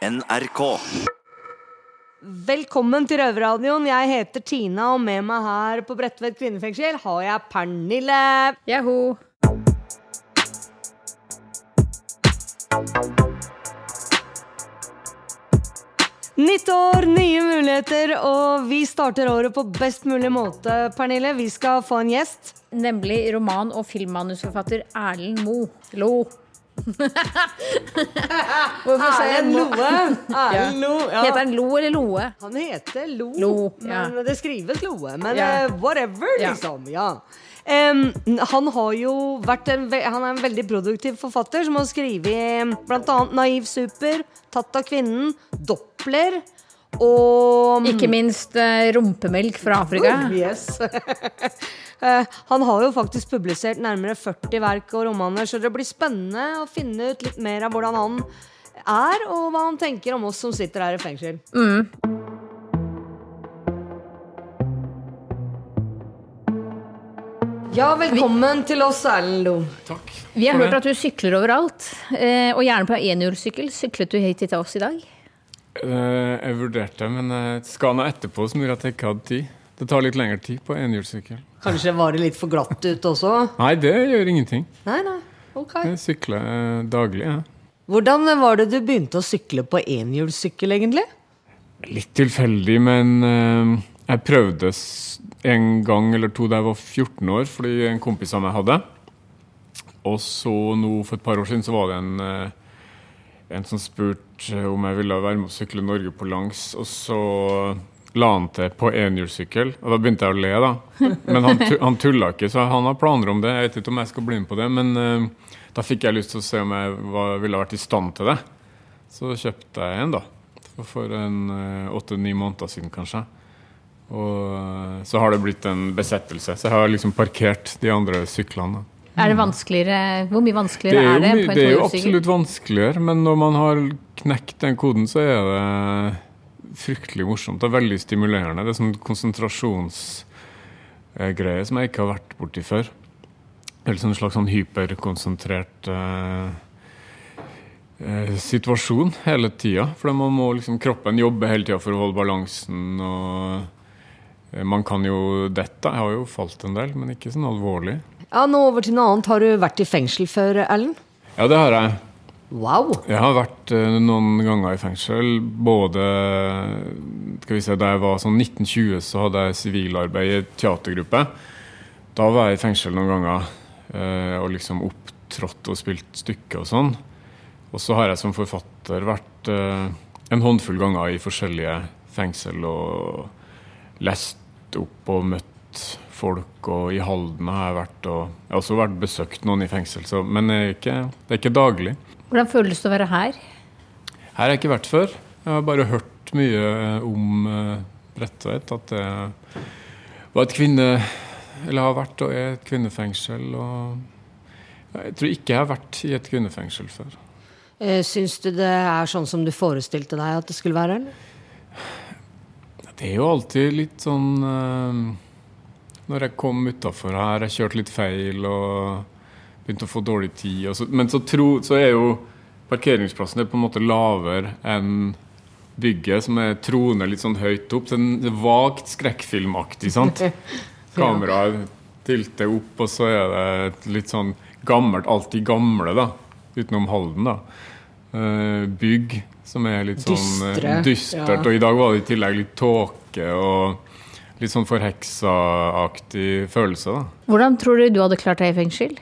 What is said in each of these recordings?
NRK. Velkommen til Røverradioen. Jeg heter Tina, og med meg her på Bredtvet kvinnefengsel har jeg Pernille. Jaho. Nytt år, nye muligheter, og vi starter året på best mulig måte. Pernille, vi skal få en gjest. Nemlig roman- og filmmanusforfatter Erlend Moe. Lo. Hvorfor sa jeg Loe. Erlend Lo. Ja. Heter han Lo eller Loe? Han heter Lo, Lo, ja. men det skrives Loe. Men Ja. uh, whatever, liksom. Ja. Um, han har jo vært en, Han er en veldig produktiv forfatter som har skrevet bl.a. Naiv super, Tatt av kvinnen, Doppler og Ikke minst eh, rumpemelk fra Afrika. Yes. Eh, han har jo faktisk publisert nærmere 40 verk og romaner, så det blir spennende å finne ut litt mer av hvordan han er, og hva han tenker om oss som sitter her i fengsel. Ja, velkommen til oss, Erlend Lo. Takk. Vi har hørt at du sykler overalt, eh, og gjerne på enhjulssykkel. Syklet du hit til oss i dag? Eh, Jeg vurderte, men jeg skal nå etterpå, som gjorde at jeg ikke hadde tid. Det tar litt lengre tid på enhjulssykkel. Kanskje var det litt for glatt ut også? Nei, det gjør ingenting. Nei, nei. Ok. Jeg sykler eh, daglig. Ja. Hvordan var det du begynte å sykle på enhjulssykkel, egentlig? Litt tilfeldig, men eh, jeg prøvde en gang eller to da jeg var 14 år, fordi en kompis av meg hadde. Og så nå for et par år siden så var det en, eh, en som spurte om jeg ville være med å sykle Norge på langs, og så la han til på enhjulssykkel, og da begynte jeg å le, da. Men han, han tulla ikke, så han har planer om det. Jeg vet ikke om jeg skal bli med på det, men uh, da fikk jeg lyst til å se om jeg var, ville vært i stand til det. Så kjøpte jeg en, da. For- en åtte-ni måneder siden, kanskje. Og uh, så har det blitt en besettelse. Så jeg har liksom parkert de andre syklene. da. Er det vanskeligere, Hvor mye vanskeligere Det er, er, det på en det er jo absolutt vanskeligere, men når man har knekt den koden, så er det fryktelig morsomt og veldig stimulerende. Det er sånn konsentrasjonsgreie som jeg ikke har vært borti før. Eller sånn slags sånn hyperkonsentrert eh, eh, situasjon hele tida. For man må liksom, kroppen jobbe hele tida for å holde balansen. og eh, Man kan jo dette. Jeg har jo falt en del, men ikke sånn alvorlig. Ja, nå over til noe annet. Har du vært i fengsel før, Erlend? Ja, det har jeg. Wow! Jeg har vært eh, noen ganger i fengsel. Både se, Da jeg var sånn 1920, så hadde jeg sivilarbeid i teatergruppe. Da var jeg i fengsel noen ganger eh, og liksom opptrådt og spilt stykker og sånn. Og så har jeg som forfatter vært eh, en håndfull ganger i forskjellige fengsel og lest opp og møtt folk. Og i Halden har jeg vært og Jeg har også vært besøkt noen i fengsel, så, men det er ikke, det er ikke daglig. Hvordan føles det å være her? Her har jeg ikke vært før. Jeg har bare hørt mye om Bredtveit. Bredtvet. At det var et kvinne... Eller har vært og er et kvinnefengsel. Og jeg tror ikke jeg har vært i et kvinnefengsel før. Eh, Syns du det er sånn som du forestilte deg at det skulle være? eller? Det er jo alltid litt sånn eh, Når jeg kom utafor her, jeg kjørte litt feil og begynte å få dårlig tid. Så, men så, tro, så er jo parkeringsplassen er på en måte lavere enn bygget, som er troende litt sånn høyt opp. Det er vagt skrekkfilmaktig, sant? Kameraet tilter opp, og så er det et litt sånn gammelt, alltid gamle, da. Utenom Halden, da. Uh, bygg som er litt sånn eh, Dystre, dystert. ja. Og i dag var det i tillegg litt tåke og litt sånn forheksa-aktig følelse, da. Hvordan tror du du hadde klart deg i fengsel?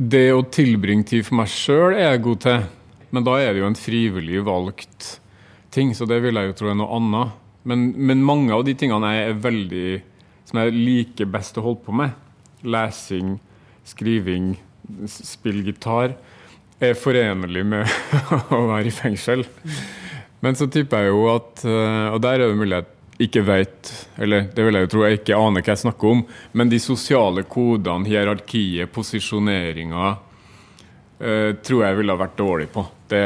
Det å tilbringe tid for meg sjøl er jeg god til. Men da er det jo en frivillig valgt ting, så det vil jeg jo tro er noe annet. Men, men mange av de tingene jeg er veldig som jeg liker best å holde på med, lesing, skriving, spille gitar, er forenlig med å være i fengsel. Men så tipper jeg jo at eh, Og der er det mulig jeg ikke vet, eller det vil jeg jo tro jeg ikke aner hva jeg snakker om, men de sosiale kodene, hierarkiet, posisjoneringa, eh, tror jeg ville ha vært dårlig på. Det,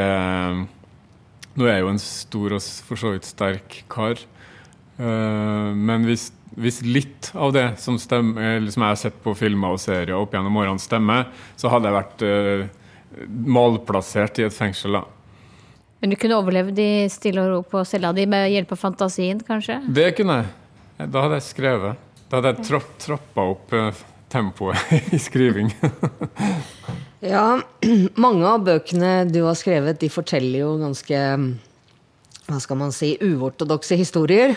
nå er jeg jo en stor og for så vidt sterk kar, eh, men hvis, hvis litt av det som, stemmer, eller som jeg har sett på filmer og serier opp gjennom årene, stemmer, så hadde jeg vært eh, malplassert i et fengsel. da. Men du kunne overlevd i stille og ro på cella di med hjelp av fantasien, kanskje? Det kunne jeg. Da hadde jeg skrevet. Da hadde jeg tropp, troppa opp eh, tempoet i skriving. Ja, mange av bøkene du har skrevet, de forteller jo ganske hva skal man si, uortodokse historier.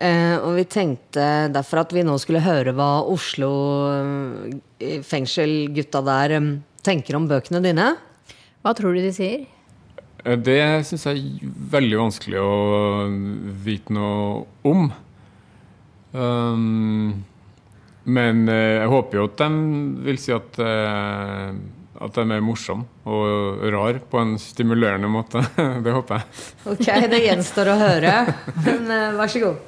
Eh, og vi tenkte derfor at vi nå skulle høre hva Oslo eh, fengsel-gutta der eh, tenker om bøkene dine. Hva tror du de sier? Eh, Det syns jeg er veldig vanskelig å vite noe om. Um, men eh, jeg håper jo at de vil si at, eh, at de er morsomme og rar på en stimulerende måte. Det håper jeg. Ok, det gjenstår å høre. Men vær så god.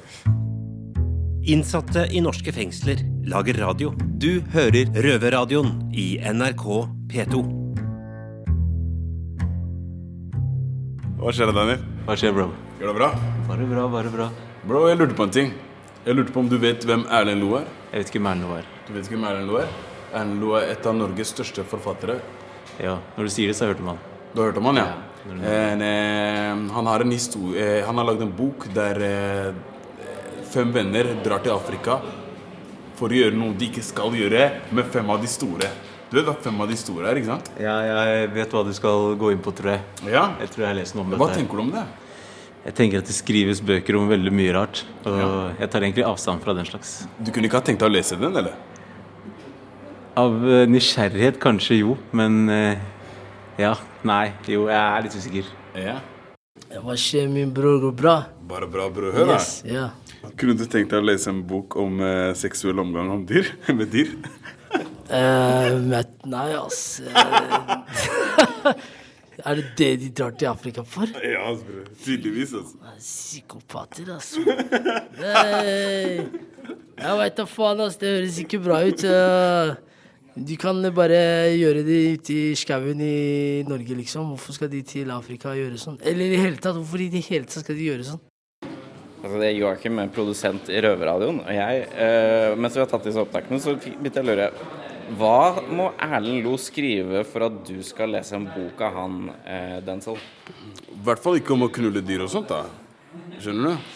Innsatte i norske fengsler lager radio. Du hører Røverradioen i NRK P2. Hva skjer da, Daniel? Hva skjer, bro? Gjør det bra? Bare bra, bare bra. Bro, jeg lurte på en ting. Jeg lurte på om du vet hvem Erlend Loe er? Jeg vet ikke hvem Erlend Loe er. Du vet ikke hvem Erlend Loe er? Erlend Loe er et av Norges største forfattere. Ja, når du sier det, så har jeg hørt om han. Du har hørt om han, ja? Ja, En, eh, han har en historie eh, Han har lagd en bok der eh, fem venner drar til Afrika for å gjøre noe de ikke skal gjøre, med fem av de store. Du vet hva fem av de store er, ikke sant? Ja, jeg vet hva du skal gå inn på, tror jeg. Ja. Jeg tror jeg har lest noe om Hva dette. tenker du om det? Jeg tenker at det skrives bøker om veldig mye rart. Og jeg tar egentlig avstand fra den slags. Du kunne ikke ha tenkt deg å lese den, eller? Av eh, nysgjerrighet kanskje jo, men eh, ja. Nei. Jo, jeg er litt usikker. Ja. Hva skjer, min bror? Går bra? Bare bra, bror. Hør, da. Yes, ja. Kunne du tenkt deg å lese en bok om eh, seksuell omgang om dyr? med dyr? Eh, men, nei, ass. eh, er det det de drar til Afrika for? Ja, altså, bror. Tydeligvis, altså. Psykopater, altså. Nei. Jeg veit da faen, ass. Det høres ikke bra ut. Du De kan bare gjøre det ute i skauen i Norge, liksom. Hvorfor skal de til Afrika og gjøre sånn? Eller i det hele tatt, hvorfor i det hele tatt skal de gjøre sånn? Altså, det er Joakim, produsent i Røverradioen. Og jeg, eh, mens vi har tatt disse opptakene, så begynte jeg å lure. Hva må Erlend Lo skrive for at du skal lese en bok av han, eh, Denzel? I hvert fall ikke om å knulle dyr og sånt, da. Skjønner du?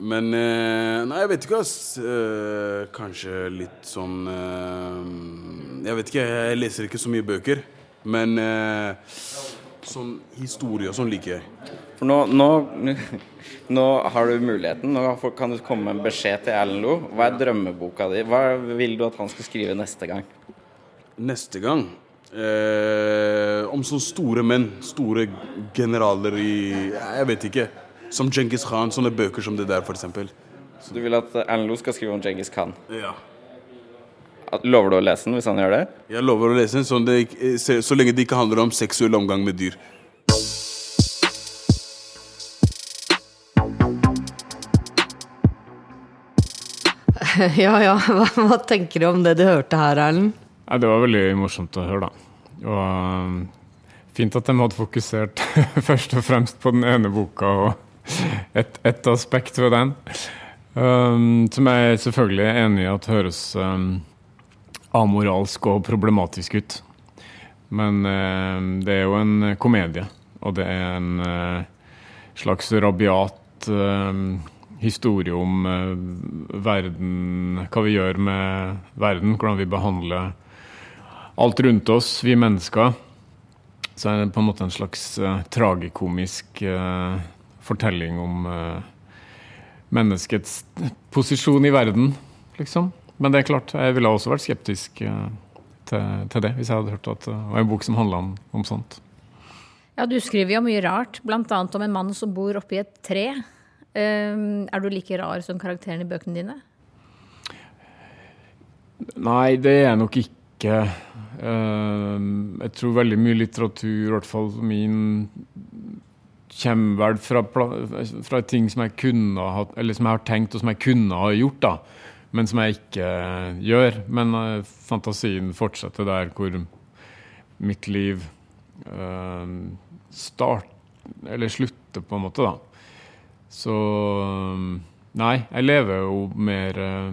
Men eh, Nei, jeg vet ikke, ass. Eh, kanskje litt sånn eh, Jeg vet ikke, jeg leser ikke så mye bøker. Men eh, sånn historie og sånn liker jeg. For nå, nå, nå har du muligheten. Nå kan du komme med en beskjed til Erlend Lo. Hva er drømmeboka di? Hva vil du at han skal skrive neste gang? Neste gang eh, Om sånne store menn. Store generaler i Jeg vet ikke. Som Djengis Khan. Sånne bøker som det der, eksempel. Så du vil at Erlend Lo skal skrive om Djengis Khan? Ja. Lover du å lese den hvis han gjør det? Jeg lover å lese den så, det, så, så lenge det ikke handler om seksuell omgang med dyr. Ja ja, hva, hva tenker du om det du hørte her, Erlend? Ja, det var veldig morsomt å høre, da. Og um, fint at de hadde fokusert først og fremst på den ene boka og ett et aspekt ved den. Um, som jeg selvfølgelig er enig i at høres um, amoralsk og problematisk ut. Men um, det er jo en komedie, og det er en uh, slags rabiat um, historie om uh, verden, hva vi gjør med verden, hvordan vi behandler alt rundt oss, vi mennesker. Så er det på en måte en slags eh, tragikomisk eh, fortelling om eh, menneskets posisjon i verden, liksom. Men det er klart, jeg ville også vært skeptisk eh, til, til det, hvis jeg hadde hørt at det var en bok som handla om, om sånt. Ja, du skriver jo mye rart, bl.a. om en mann som bor oppi et tre. Um, er du like rar som karakteren i bøkene dine? Nei, det er jeg nok ikke. Eh, jeg tror veldig mye litteratur, i hvert fall min, kommer vel fra, fra ting som jeg kunne Eller som jeg har tenkt, og som jeg kunne ha gjort, da. Men som jeg ikke gjør. Men eh, fantasien fortsetter der hvor mitt liv uh, start, Eller slutter, på en måte, da. Så Nei, jeg lever jo mer eh,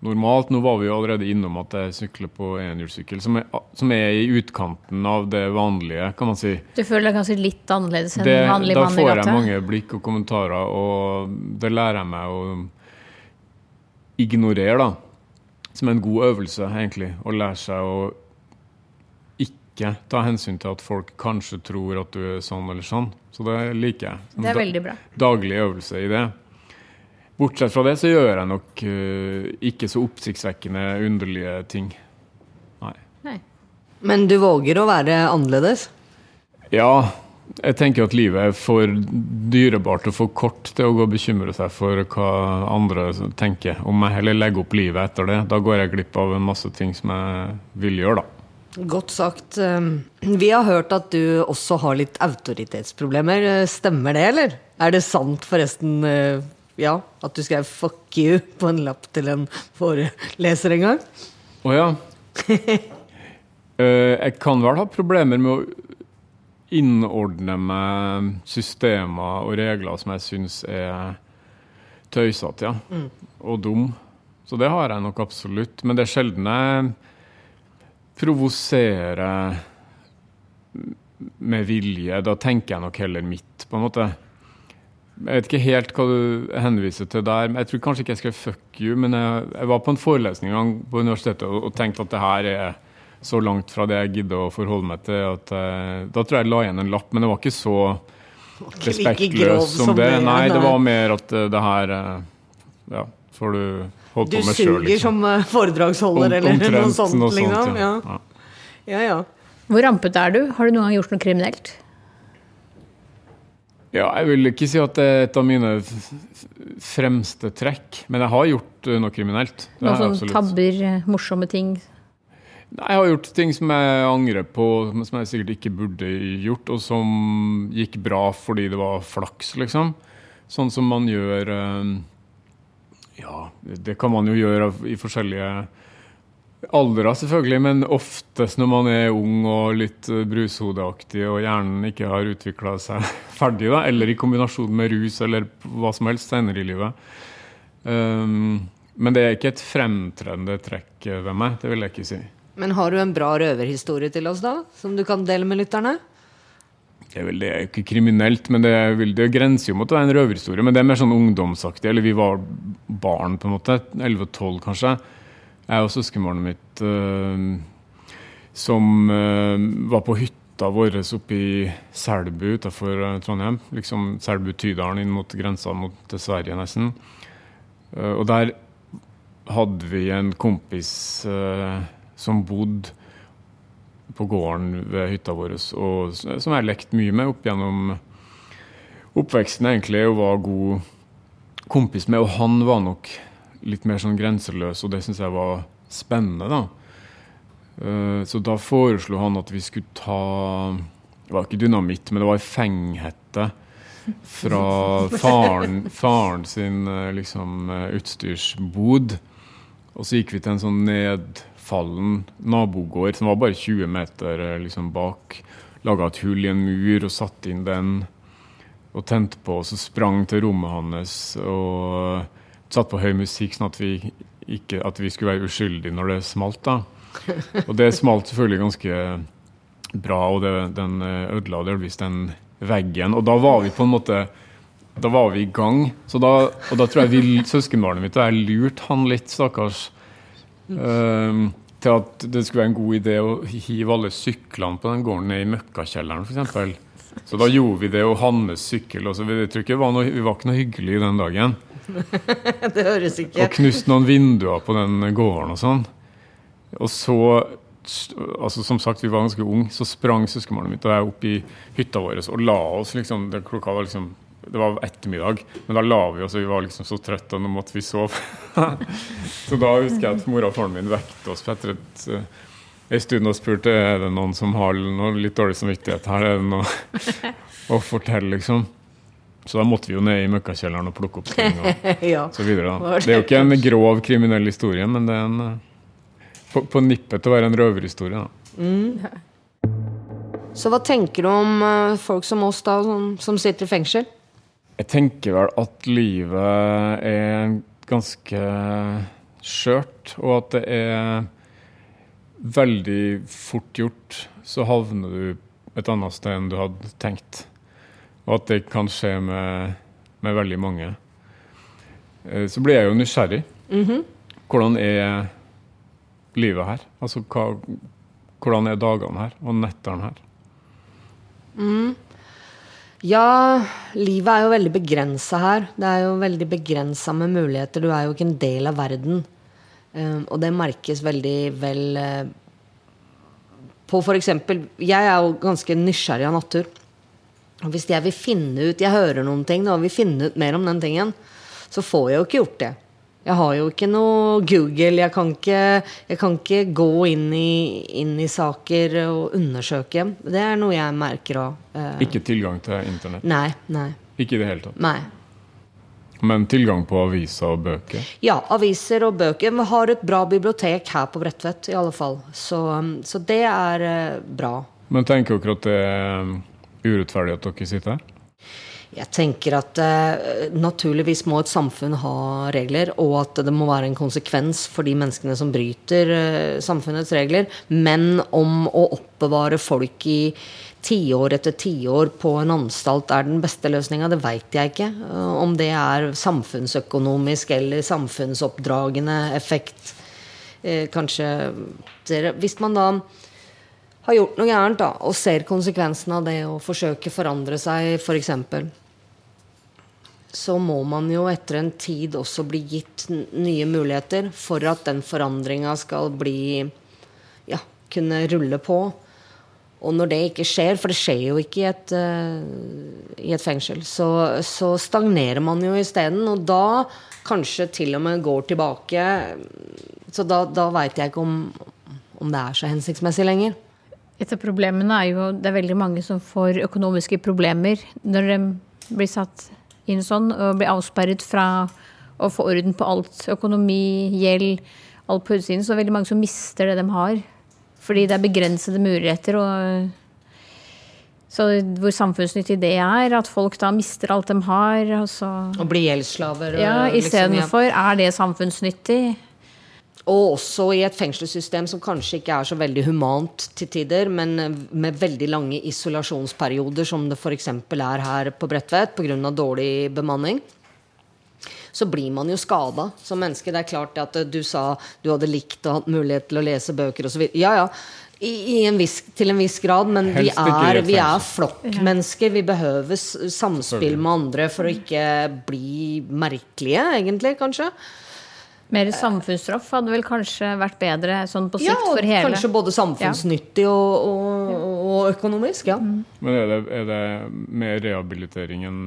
normalt. Nå var vi jo allerede innom at jeg sykler på enhjulssykkel, som, er- som er i utkanten av det vanlige, kan man si. Du føler deg kanskje litt annerledes enn Det, vanlig da mann i får jeg mange blikk og kommentarer, og det lærer jeg meg å ignorere, da. Som en god øvelse, egentlig. Å lære seg å ikke ta hensyn til at folk kanskje tror at du er sånn eller sånn. Så det liker jeg. Som Det er veldig bra. Daglig øvelse i det. Bortsett fra det så gjør jeg nok uh, ikke så oppsiktsvekkende underlige ting. Nei. Nei. Men du våger å være annerledes? Ja, jeg tenker at livet er for dyrebart og for kort til å gå og bekymre seg for hva andre tenker om meg, eller legge opp livet etter det. Da går jeg glipp av en masse ting som jeg vil gjøre, da. Godt sagt. Um, Vi har hørt at du også har litt autoritetsproblemer. Eh, Stemmer det, eller? Er det sant forresten, eh, ja, at du skrev 'fuck you' på en lapp til en foreleser en gang? Å ja. Eh, jeg kan vel ha problemer med å innordne meg systemer og regler som jeg syns er tøysete, ja. Og dum. Så det har jeg nok absolutt. Men det er sjelden jeg provoserer med vilje. Da tenker jeg nok heller mitt, på en måte. Jeg vet ikke helt hva du henviser til der. men Jeg tror kanskje ikke jeg skrev 'fuck you', men jeg, jeg var på en forelesning en gang på universitetet og, og tenkte at det her er så langt fra det jeg gidder å forholde meg til. at uh, Da tror jeg jeg la igjen en lapp, men det var ikke så respektløs som som det. det, Nei, det var mer at uh, det her uh, Ja, får du holde Du på med sjøl, suger som eh, foredragsholder, eller noe sånt, liksom? Ja. ja. ja, ja. Hvor rampete er du? Har du noen gang gjort noe kriminelt? Ja, jeg vil ikke si at det er et av mine fremste trekk, men jeg har gjort eh, noe kriminelt. Noen sånn absolutt. tabber, eh, morsomme ting? Nei, Jeg har gjort ting som jeg angrer på, som jeg sikkert ikke burde gjort, og som gikk bra fordi det var flaks, liksom. Sånn som man gjør eh, Ja, det kan man jo gjøre i forskjellige aldre, selvfølgelig, men oftest når man er ung og litt brushodeaktig og hjernen ikke har utvikla seg ferdig, da, eller i kombinasjon med rus eller hva som helst senere i livet. Um, men det er ikke et fremtredende trekk ved meg, det vil jeg ikke si. Men har du en bra røverhistorie til oss, da? Som du kan dele med lytterne? Det er vel det jo ikke kriminelt, men det, vel, det grenser jo mot å være en røverhistorie. Men det er mer sånn ungdomsaktig. Eller vi var barn, på en måte. 11-12, kanskje. Jeg og søskenbarnet mitt eh, som eh, var på hytta vår oppe i Selbu utenfor eh, Trondheim. Liksom Selbu-Tydalen inn mot grensa mot Sverige, nesten. Uh, og der hadde vi en kompis eh, som bodde på gården ved hytta vår, og som jeg har lekt mye med opp gjennom oppveksten, egentlig, og var god kompis med. Og han var nok litt mer sånn grenseløs, og det syns jeg var spennende, da. Eh, Så da foreslo han at vi skulle ta Det var ikke dynamitt, men det var ei fenghette fra faren, faren sin eh, liksom, eh, utstyrsbod. Og så gikk vi til en sånn nedfallen nabogård som var bare 20 meter eh, liksom, bak. Laga et hull i en mur og satte inn den. Og tente på, og så sprang til rommet hans og satte på høy musikk, sånn at vi, ikke, at vi skulle være uskyldige når det smalt. da. Og det smalt selvfølgelig ganske bra, og det, den eh, ødela delvis den veggen. Og da var vi på en måte da var vi i gang. Så da, og da tror jeg vi, søskenbarnet mitt og jeg lurte han litt, stakkars, ehm, til at det skulle være en god idé å hive alle syklene på den gården ned i møkkakjelleren, f.eks. Så da gjorde vi det, og hans sykkel også. Vi, tror ikke var noe, vi var ikke noe hyggelig den dagen. Det høres ikke Og knuste noen vinduer på den gården og sånn. Og så, altså som sagt, vi var ganske unge, så sprang søskenbarnet mitt og jeg opp i hytta vår og la oss liksom det, Klokka var liksom Det var ettermiddag, men da la vi oss, og vi var liksom så trøtte, og nå måtte vi sove. så da husker jeg at mora og faren min vekte oss etter et uh, en stund og spurte er det noen som har noe litt dårlig samvittighet her. Er det noe å fortelle, liksom? Så da måtte vi jo ned i møkkakjelleren og plukke opp ting. og Ja. så videre. Da. Det er jo ikke en grov kriminell historie, men det er en eh, på, på nippet til å være en røverhistorie. Da. Så hva tenker du om eh, folk som oss, da, som, som sitter i fengsel? Jeg tenker vel at livet er ganske skjørt, og at det er veldig fort gjort, så havner du et annet sted enn du hadde tenkt. Og at det kan skje med, med veldig mange. Eh, Så blir jeg jo nysgjerrig. Hvordan er livet her? Altså hva, hvordan er dagene her, og nettene her? Ja, livet er jo veldig begrensa her. Det er jo veldig begrensa med muligheter. Du er jo ikke en del av verden. Um, og det merkes veldig vel eh, på f.eks. Jeg er jo ganske nysgjerrig av natur. Og hvis jeg vil finne ut Jeg hører noen ting og vil finne ut mer om den tingen, så får jeg jo ikke gjort det. Jeg har jo ikke noe Google. Jeg kan ikke, jeg kan ikke gå inn i, inn i saker og undersøke. Det er noe jeg merker òg. Ikke tilgang til internett. Nei, nei, Ikke i det hele tatt. nei. Men tilgang på aviser og bøker. Ja, aviser og bøker. Vi har et bra bibliotek her på Bredtvet, i alle fall. Så, så det er eh, bra. Men tenker dere at det er urettferdig at dere sitter her? Jeg tenker at eh, naturligvis må et samfunn ha regler, og at det må være en konsekvens for de menneskene som bryter eh, samfunnets regler. Men om å oppbevare folk i tiår etter tiår på en anstalt er den beste løsninga, det veit jeg ikke. Eh, om det er samfunnsøkonomisk eller samfunnsoppdragende effekt. Eh, kanskje Hvis man da har gjort noe gærent da, og ser konsekvensen av det å forandre seg, f.eks., så må man jo etter en tid også bli gitt nye muligheter for at den forandringa skal bli Ja, kunne rulle på. Og når det ikke skjer, for det skjer jo ikke i et, uh, i et fengsel, så, så stagnerer man jo isteden. Og da kanskje til og med går tilbake. Så da, da veit jeg ikke om, om det er så hensiktsmessig lenger. Et av problemene er jo det er veldig mange som får økonomiske problemer når de blir satt inn sånn og blir avsperret fra å få orden på alt. Økonomi, gjeld, alt på utsiden. Så er det veldig mange som mister det de har. Fordi det er begrensede muligheter. Og så hvor samfunnsnyttig det er, at folk da mister alt de har. Og så og blir gjeldsslaver. Ja, ja, liksom, ja. Istedenfor er det samfunnsnyttig. Og også i et fengselssystem som kanskje ikke er så veldig humant til tider, men med veldig lange isolasjonsperioder, som det f.eks. er her på Bredtvet pga. dårlig bemanning. Så blir man jo skada som menneske. Det er klart at du sa du hadde likt og hatt mulighet til å lese bøker osv. Ja, ja. I, i en viss, til en viss grad, men vi er, vi er flokkmennesker. Vi behøver samspill med andre for å ikke bli merkelige, egentlig, kanskje. Mer samfunnsstraff hadde vel kanskje vært bedre sånn på sikt Ja, for hele. kanskje både samfunnsnyttig og, og, og økonomisk, ja. Men er det, er det mer rehabilitering enn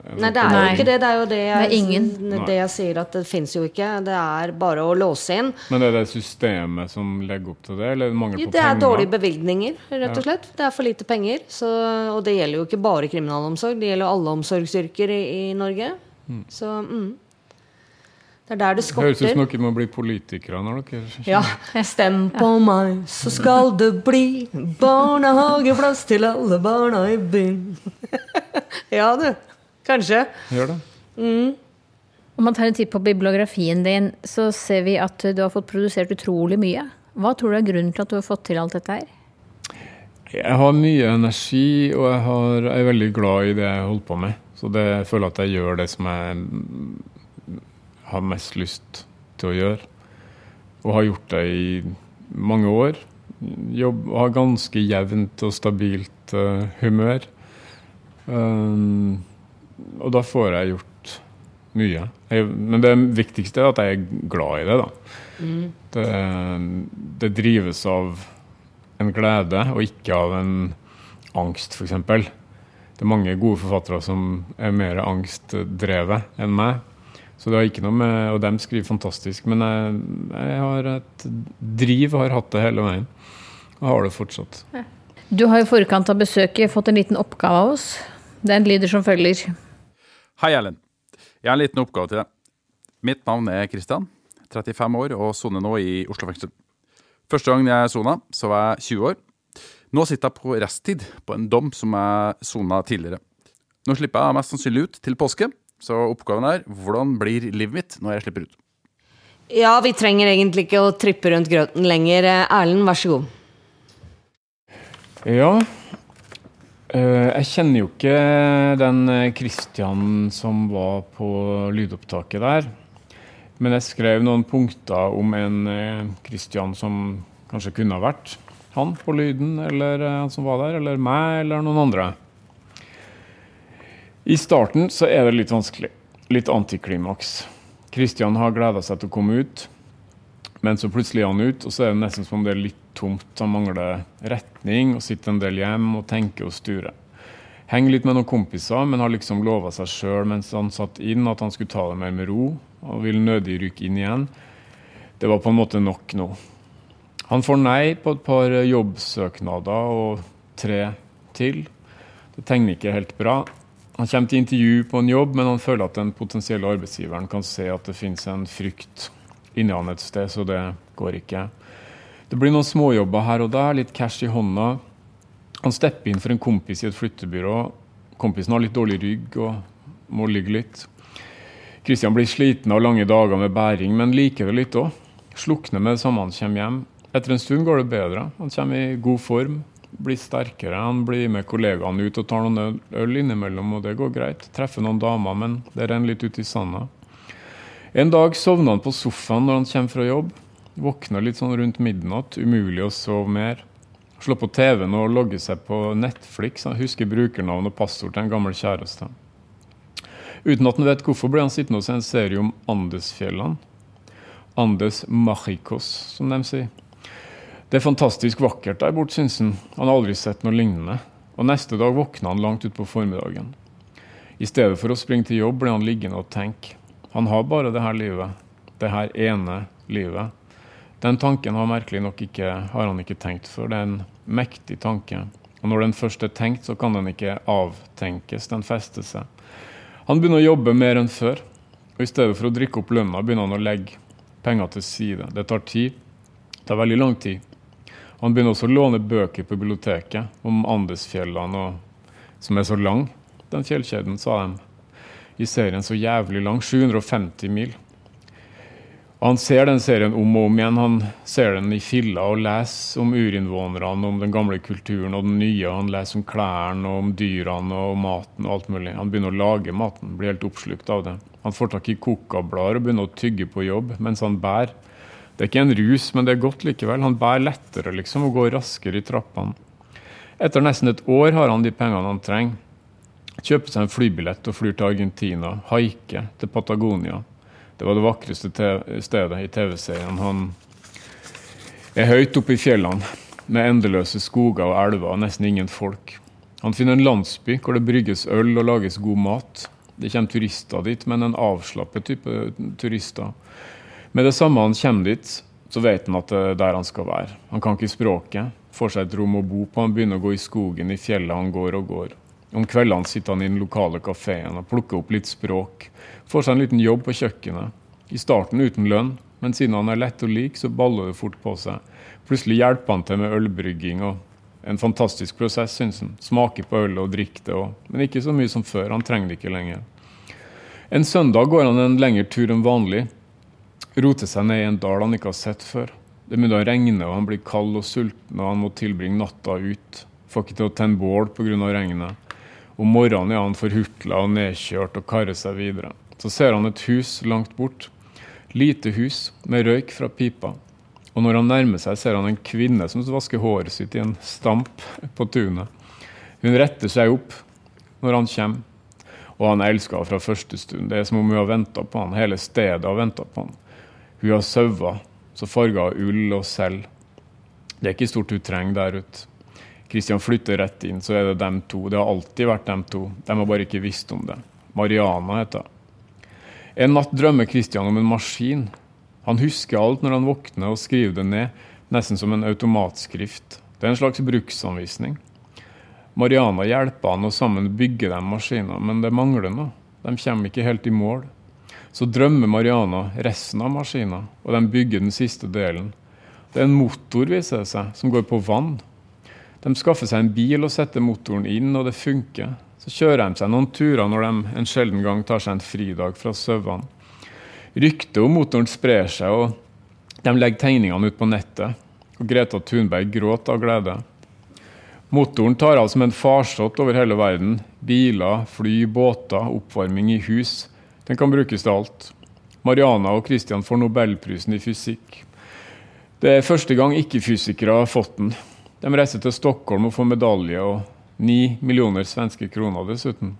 Nei, det er jo ikke det. Det er jo det jeg, Det er det jeg sier, at det fins jo ikke. Det er bare å låse inn. Men er det systemet som legger opp til det, eller mangel på Det er penger? dårlige bevilgninger, rett og slett. Det er for lite penger. Så, og det gjelder jo ikke bare kriminalomsorg, det gjelder alle omsorgsyrker i, i Norge. Så mm. Det er der det Det høres ut som dere må bli politikere når dere Ja. Stem på meg, så skal det bli barnehageplass til alle barna i byen. ja, du. Kanskje. gjør det. Om man tar en titt på bibliografien din, så ser vi at du har fått produsert utrolig mye. Hva tror du er grunnen til at du har fått til alt dette her? Jeg har mye energi, og jeg, har, jeg er veldig glad i det jeg holder på med. Så det, jeg føler at jeg gjør det som jeg mm, har mest lyst til å gjøre. Og har gjort det i mange år. Jobb, har ganske jevnt og stabilt uh, humør. Um, og da får jeg gjort mye. Jeg, men det viktigste er at jeg er glad i det, da. Det, det drives av en glede, og ikke av en angst, f.eks. Det er mange gode forfattere som er mer angstdrevet enn meg. Så det har ikke noe med, Og de skriver fantastisk, men jeg, jeg har et driv og har hatt det hele veien. Og har det fortsatt. Du har i forkant av besøket fått en liten oppgave av oss. Den lyder som følger. Hei, Erlend. Jeg har en liten oppgave til deg. Mitt navn er Kristian, 35 år og soner nå i Oslo fengsel. Første gang jeg sona, så var jeg 20 år. Nå sitter jeg på resttid på en dom som jeg sona tidligere. Nå slipper jeg mest sannsynlig ut til påske, så oppgaven er hvordan blir livet mitt når jeg slipper ut? Ja, vi trenger egentlig ikke å trippe rundt grøten lenger. Eh, Erlend, vær så god. Ja. Eh, jeg kjenner jo ikke den eh, Christian som var på lydopptaket der. Men jeg skrev noen punkter om en Christian som kanskje kunne ha vært han på lyden, eller han som var der, eller meg, eller noen andre. I starten så er det litt vanskelig. Litt antiklimaks. Kristian har gleda seg til å komme ut, men så plutselig er han ut, og så er det nesten som om det er litt tomt. Han mangler retning og sitter en del hjem og tenker og sturer. Henger litt med noen kompiser, men har liksom lova seg sjøl mens han satt inn at han skulle ta det mer med ro, og vil nødig rykke inn igjen. Det var på en måte nok nå. Han får nei på et par jobbsøknader og tre til. Det tegner ikke helt bra. Han kommer til intervju på en jobb, men han føler at den potensielle arbeidsgiveren kan se at det finnes en frykt inni han et sted, så det går ikke. Det blir noen småjobber her og der, litt cash i hånda. Han stepper inn for en kompis i et flyttebyrå. Kompisen har litt dårlig rygg og må ligge litt. Kristian blir sliten av lange dager med bæring, men liker det litt òg. Slukner med det samme han kommer hjem. Etter en stund går det bedre. Han kommer i god form, blir sterkere. Han blir med kollegaene ut og tar noen øl, innimellom, og det går greit. Treffer noen damer, men det renner litt ut i sanda. En dag sovner han på sofaen når han kommer fra jobb. Våkner litt sånn rundt midnatt. Umulig å sove mer. Slår på TV-en og logger seg på Netflix. Han husker brukernavn og passord til en gammel kjæreste. Uten at han vet hvorfor, blir han sittende og se en serie om Andesfjellene. Andes Maricos, som de sier. Det er fantastisk vakkert der borte, syns han. Han har aldri sett noe lignende. Og neste dag våkner han langt utpå formiddagen. I stedet for å springe til jobb blir han liggende og tenke. Han har bare det her livet. Det her ene livet. Den tanken har merkelig nok ikke, har han ikke tenkt før. Det er en mektig tanke. Og når den først er tenkt, så kan den ikke avtenkes. Den fester seg. Han begynner å jobbe mer enn før. Og i stedet for å drikke opp lønna, begynner han å legge penger til side. Det tar tid. Det tar veldig lang tid. Han begynner også å låne bøker på biblioteket om Andesfjellene, og, som er så lang, den fjellkjeden, sa de. I serien så jævlig lang. 750 mil. Og Han ser den serien om og om igjen. Han ser den i filler og leser om urinnvånerne, om den gamle kulturen og den nye. Han leser om klærne og om dyrene og maten og alt mulig. Han begynner å lage maten, blir helt oppslukt av det. Han får tak i kokablader og begynner å tygge på jobb mens han bærer. Det er ikke en rus, men det er godt likevel. Han bærer lettere liksom og går raskere i trappene. Etter nesten et år har han de pengene han trenger. Kjøper seg en flybillett og flyr til Argentina. Haiker til Patagonia. Det var det vakreste stedet i TV-serien. Han er høyt oppe i fjellene med endeløse skoger og elver og nesten ingen folk. Han finner en landsby hvor det brygges øl og lages god mat. Det kommer turister dit, men en avslappet type turister. Med det samme han kommer dit, så vet han at det er der han skal være. Han kan ikke språket, får seg et rom å bo på, han begynner å gå i skogen, i fjellet han går og går. Om kveldene sitter han i den lokale kafeen og plukker opp litt språk. Får seg en liten jobb på kjøkkenet. I starten uten lønn, men siden han er lett og lik, så baller det fort på seg. Plutselig hjelper han til med ølbrygging. og En fantastisk prosess, syns han. Smaker på øl og drikker det òg, men ikke så mye som før. Han trenger det ikke lenger. En søndag går han en lengre tur enn vanlig. Roter seg ned i en dal han ikke har sett før. Det begynner å regne, og han blir kald og sulten, og han må tilbringe natta ut. Får ikke til å tenne bål pga. regnet. Om morgenen er han forhutla og nedkjørt og karer seg videre. Så ser han et hus langt bort. Lite hus med røyk fra pipa. Og når han nærmer seg, ser han en kvinne som vasker håret sitt i en stamp på tunet. Hun retter seg opp når han kommer, og han elsker henne fra første stund. Det er som om hun har venta på han. Hele stedet har venta på han. Hun har sauer, så farger av ull og selv. Det er ikke stort hun trenger der ute. Kristian flytter rett inn, så er det dem to. Det har alltid vært dem to. De har bare ikke visst om det. Mariana heter hun. En natt drømmer Kristian om en maskin. Han husker alt når han våkner og skriver det ned, nesten som en automatskrift. Det er en slags bruksanvisning. Mariana hjelper han, og sammen bygger de maskiner, men det mangler noe. De kommer ikke helt i mål. Så drømmer Mariana resten av maskinen, og de bygger den siste delen. Det er en motor, viser det seg, som går på vann. De skaffer seg en bil og setter motoren inn, og det funker. Så kjører de seg noen turer når de en sjelden gang tar seg en fridag fra sauene. Ryktet om motoren sprer seg, og de legger tegningene ut på nettet. Og Greta Thunberg gråter av glede. Motoren tar av som en farsott over hele verden. Biler, fly, båter, oppvarming i hus. Den kan brukes til alt. Mariana og Christian får nobelprisen i fysikk. Det er første gang ikke-fysikere har fått den. De reiser til Stockholm og får medalje, og ni millioner svenske kroner dessuten.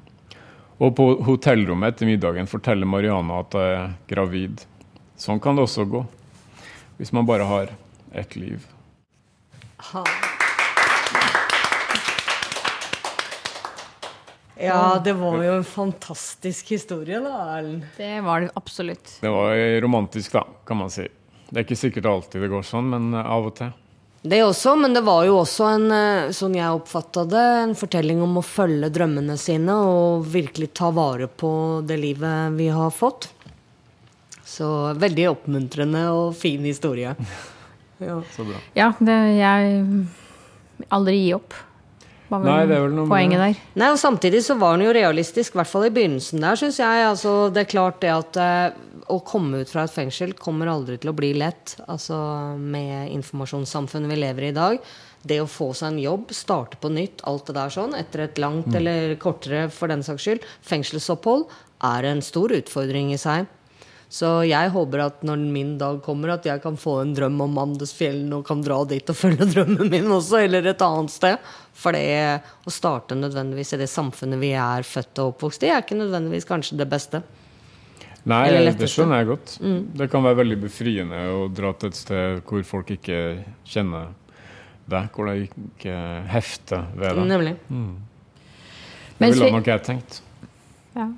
Og på hotellrommet etter middagen forteller Mariana at hun er gravid. Sånn kan det også gå. Hvis man bare har ett liv. Ja, det var jo en fantastisk historie, da, Erlend. Det var det absolutt. Det var romantisk, da, kan man si. Det er ikke sikkert alltid det går sånn, men av og til. Det også, men det var jo også en, eh, sånn jeg oppfatta det, en fortelling om å følge drømmene sine og virkelig ta vare på det livet vi har fått. Så veldig oppmuntrende og fin historie. Ja. Så bra. Ja, det, jeg Aldri gi opp. Var vel Nei, det er vel noe poenget der. Nei, og Samtidig så var den jo realistisk, i hvert fall i begynnelsen der, syns jeg. Altså, det er klart det at eh, å komme ut fra et fengsel kommer aldri til å bli lett. Altså med informasjonssamfunnet vi lever i i dag. Det å få seg en jobb, starte på nytt, alt det der sånn, etter et langt Mm. eller kortere for den saks skyld, fengselsopphold, er en stor utfordring i seg. Så jeg håper at når min dag kommer, at jeg kan få en drøm om Andesfjellene og kan dra dit og følge drømmen min også, eller et annet sted. For det å starte nødvendigvis i det samfunnet vi er født og oppvokst i, er ikke nødvendigvis kanskje det beste. Nei, det skjønner jeg godt. Mm. Det kan være veldig befriende å dra til et sted hvor folk ikke kjenner deg, hvor de ikke hefter ved deg. Nemlig. Mm. Det ville nok jeg tenkt. Ja.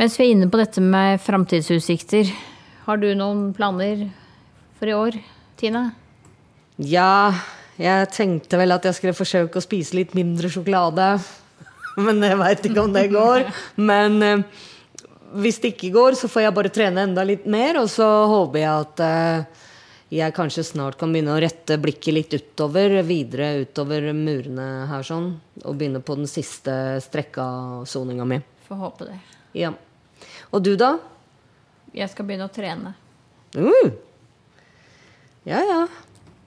Mens vi er inne på dette med framtidsutsikter, har du noen planer for i år, Tina? Ja, jeg tenkte vel at jeg skulle forsøke å spise litt mindre sjokolade. Men jeg veit ikke om det går. Men eh, hvis det ikke går, så får jeg bare trene enda litt mer. Og så håper jeg at eh, jeg kanskje snart kan begynne å rette blikket litt utover, videre utover murene her sånn. Og begynne på den siste strekka-soninga mi. Får håpe det. Ja. Og du, da? Jeg skal begynne å trene. Mm. Ja, ja.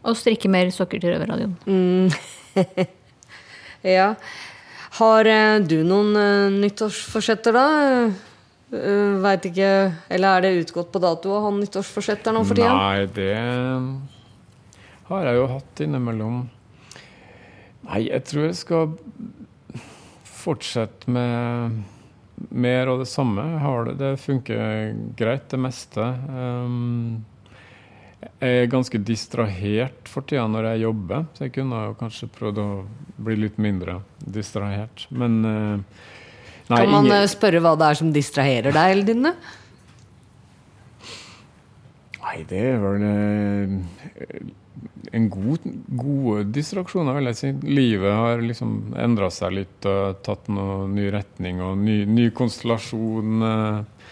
Og strikke mer sokker til Røverradioen. Mm. ja. Har eh, du noen uh, nyttårsforsetter, da? Uh, Veit ikke Eller er det utgått på dato å ha nyttårsforsetter nå for tida? Nei, det har jeg jo hatt innimellom. Nei, jeg tror jeg skal fortsette med mer av det samme. Har det, det funker greit, det meste. Um, jeg er ganske distrahert for tida når jeg jobber, så jeg kunne jo kanskje prøvd å bli litt mindre distrahert. Men uh, nei, kan man ingen- eh, spørre hva det er som distraherer deg Eldine? Nei, det er vel eh, en god, gode distraksjoner, vil jeg si. Livet har liksom endra seg litt og tatt noen ny retning og ny, ny konstellasjon. Eh,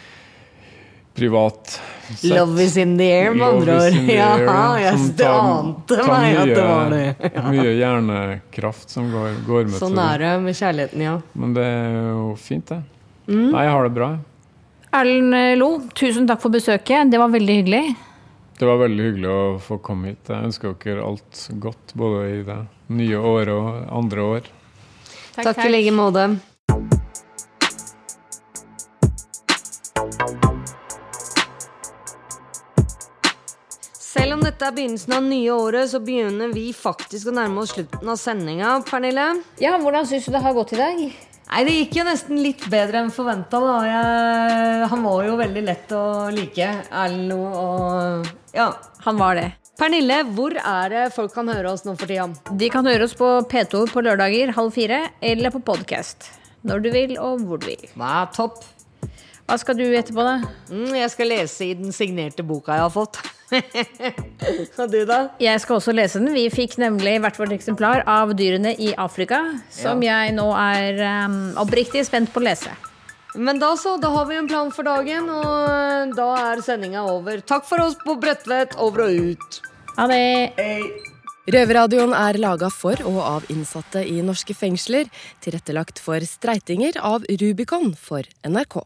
privat sett. Love is in the air, med andre ord. Ja, jeg det ante meg at det var det. Ja. Mye hjernekraft som går, går med Sånn er det med kjærligheten, ja. Men det er jo fint, det. Mm. Nei, jeg har det bra. Erlend eh, Lo, tusen takk for besøket. Det var veldig hyggelig. Det var veldig hyggelig å få komme hit. Jeg ønsker dere alt godt, både i det nye året og andre år. Takk, takk. i like måte. Selv om dette er begynnelsen av nye året, så begynner vi faktisk å nærme oss slutten av sendinga. Pernille? Ja, Hvordan syns du det har gått i dag? Nei, Det gikk jo nesten litt bedre enn forventa. Han var jo veldig lett å like. Erlend Lo og Ja. Han var det. Pernille, hvor er det folk kan høre oss nå for tida? De kan høre oss på P2 på lørdager halv fire, eller på podkast. Når du vil, og hvor du vil. Hva er topp? Hva skal du etterpå, da? Mm, jeg skal lese i den signerte boka jeg har fått. og du, da? Jeg skal også lese den. Vi fikk nemlig hvert vårt eksemplar av Dyrene i Afrika, som jeg nå er um, oppriktig spent på å lese. Men da så, da har vi en plan for dagen, og da er sendinga over. Takk for oss på Bredtvet, over og ut. Ha det. Røverradioen er laga for og av innsatte i norske fengsler. Tilrettelagt for streitinger av Rubicon for NRK.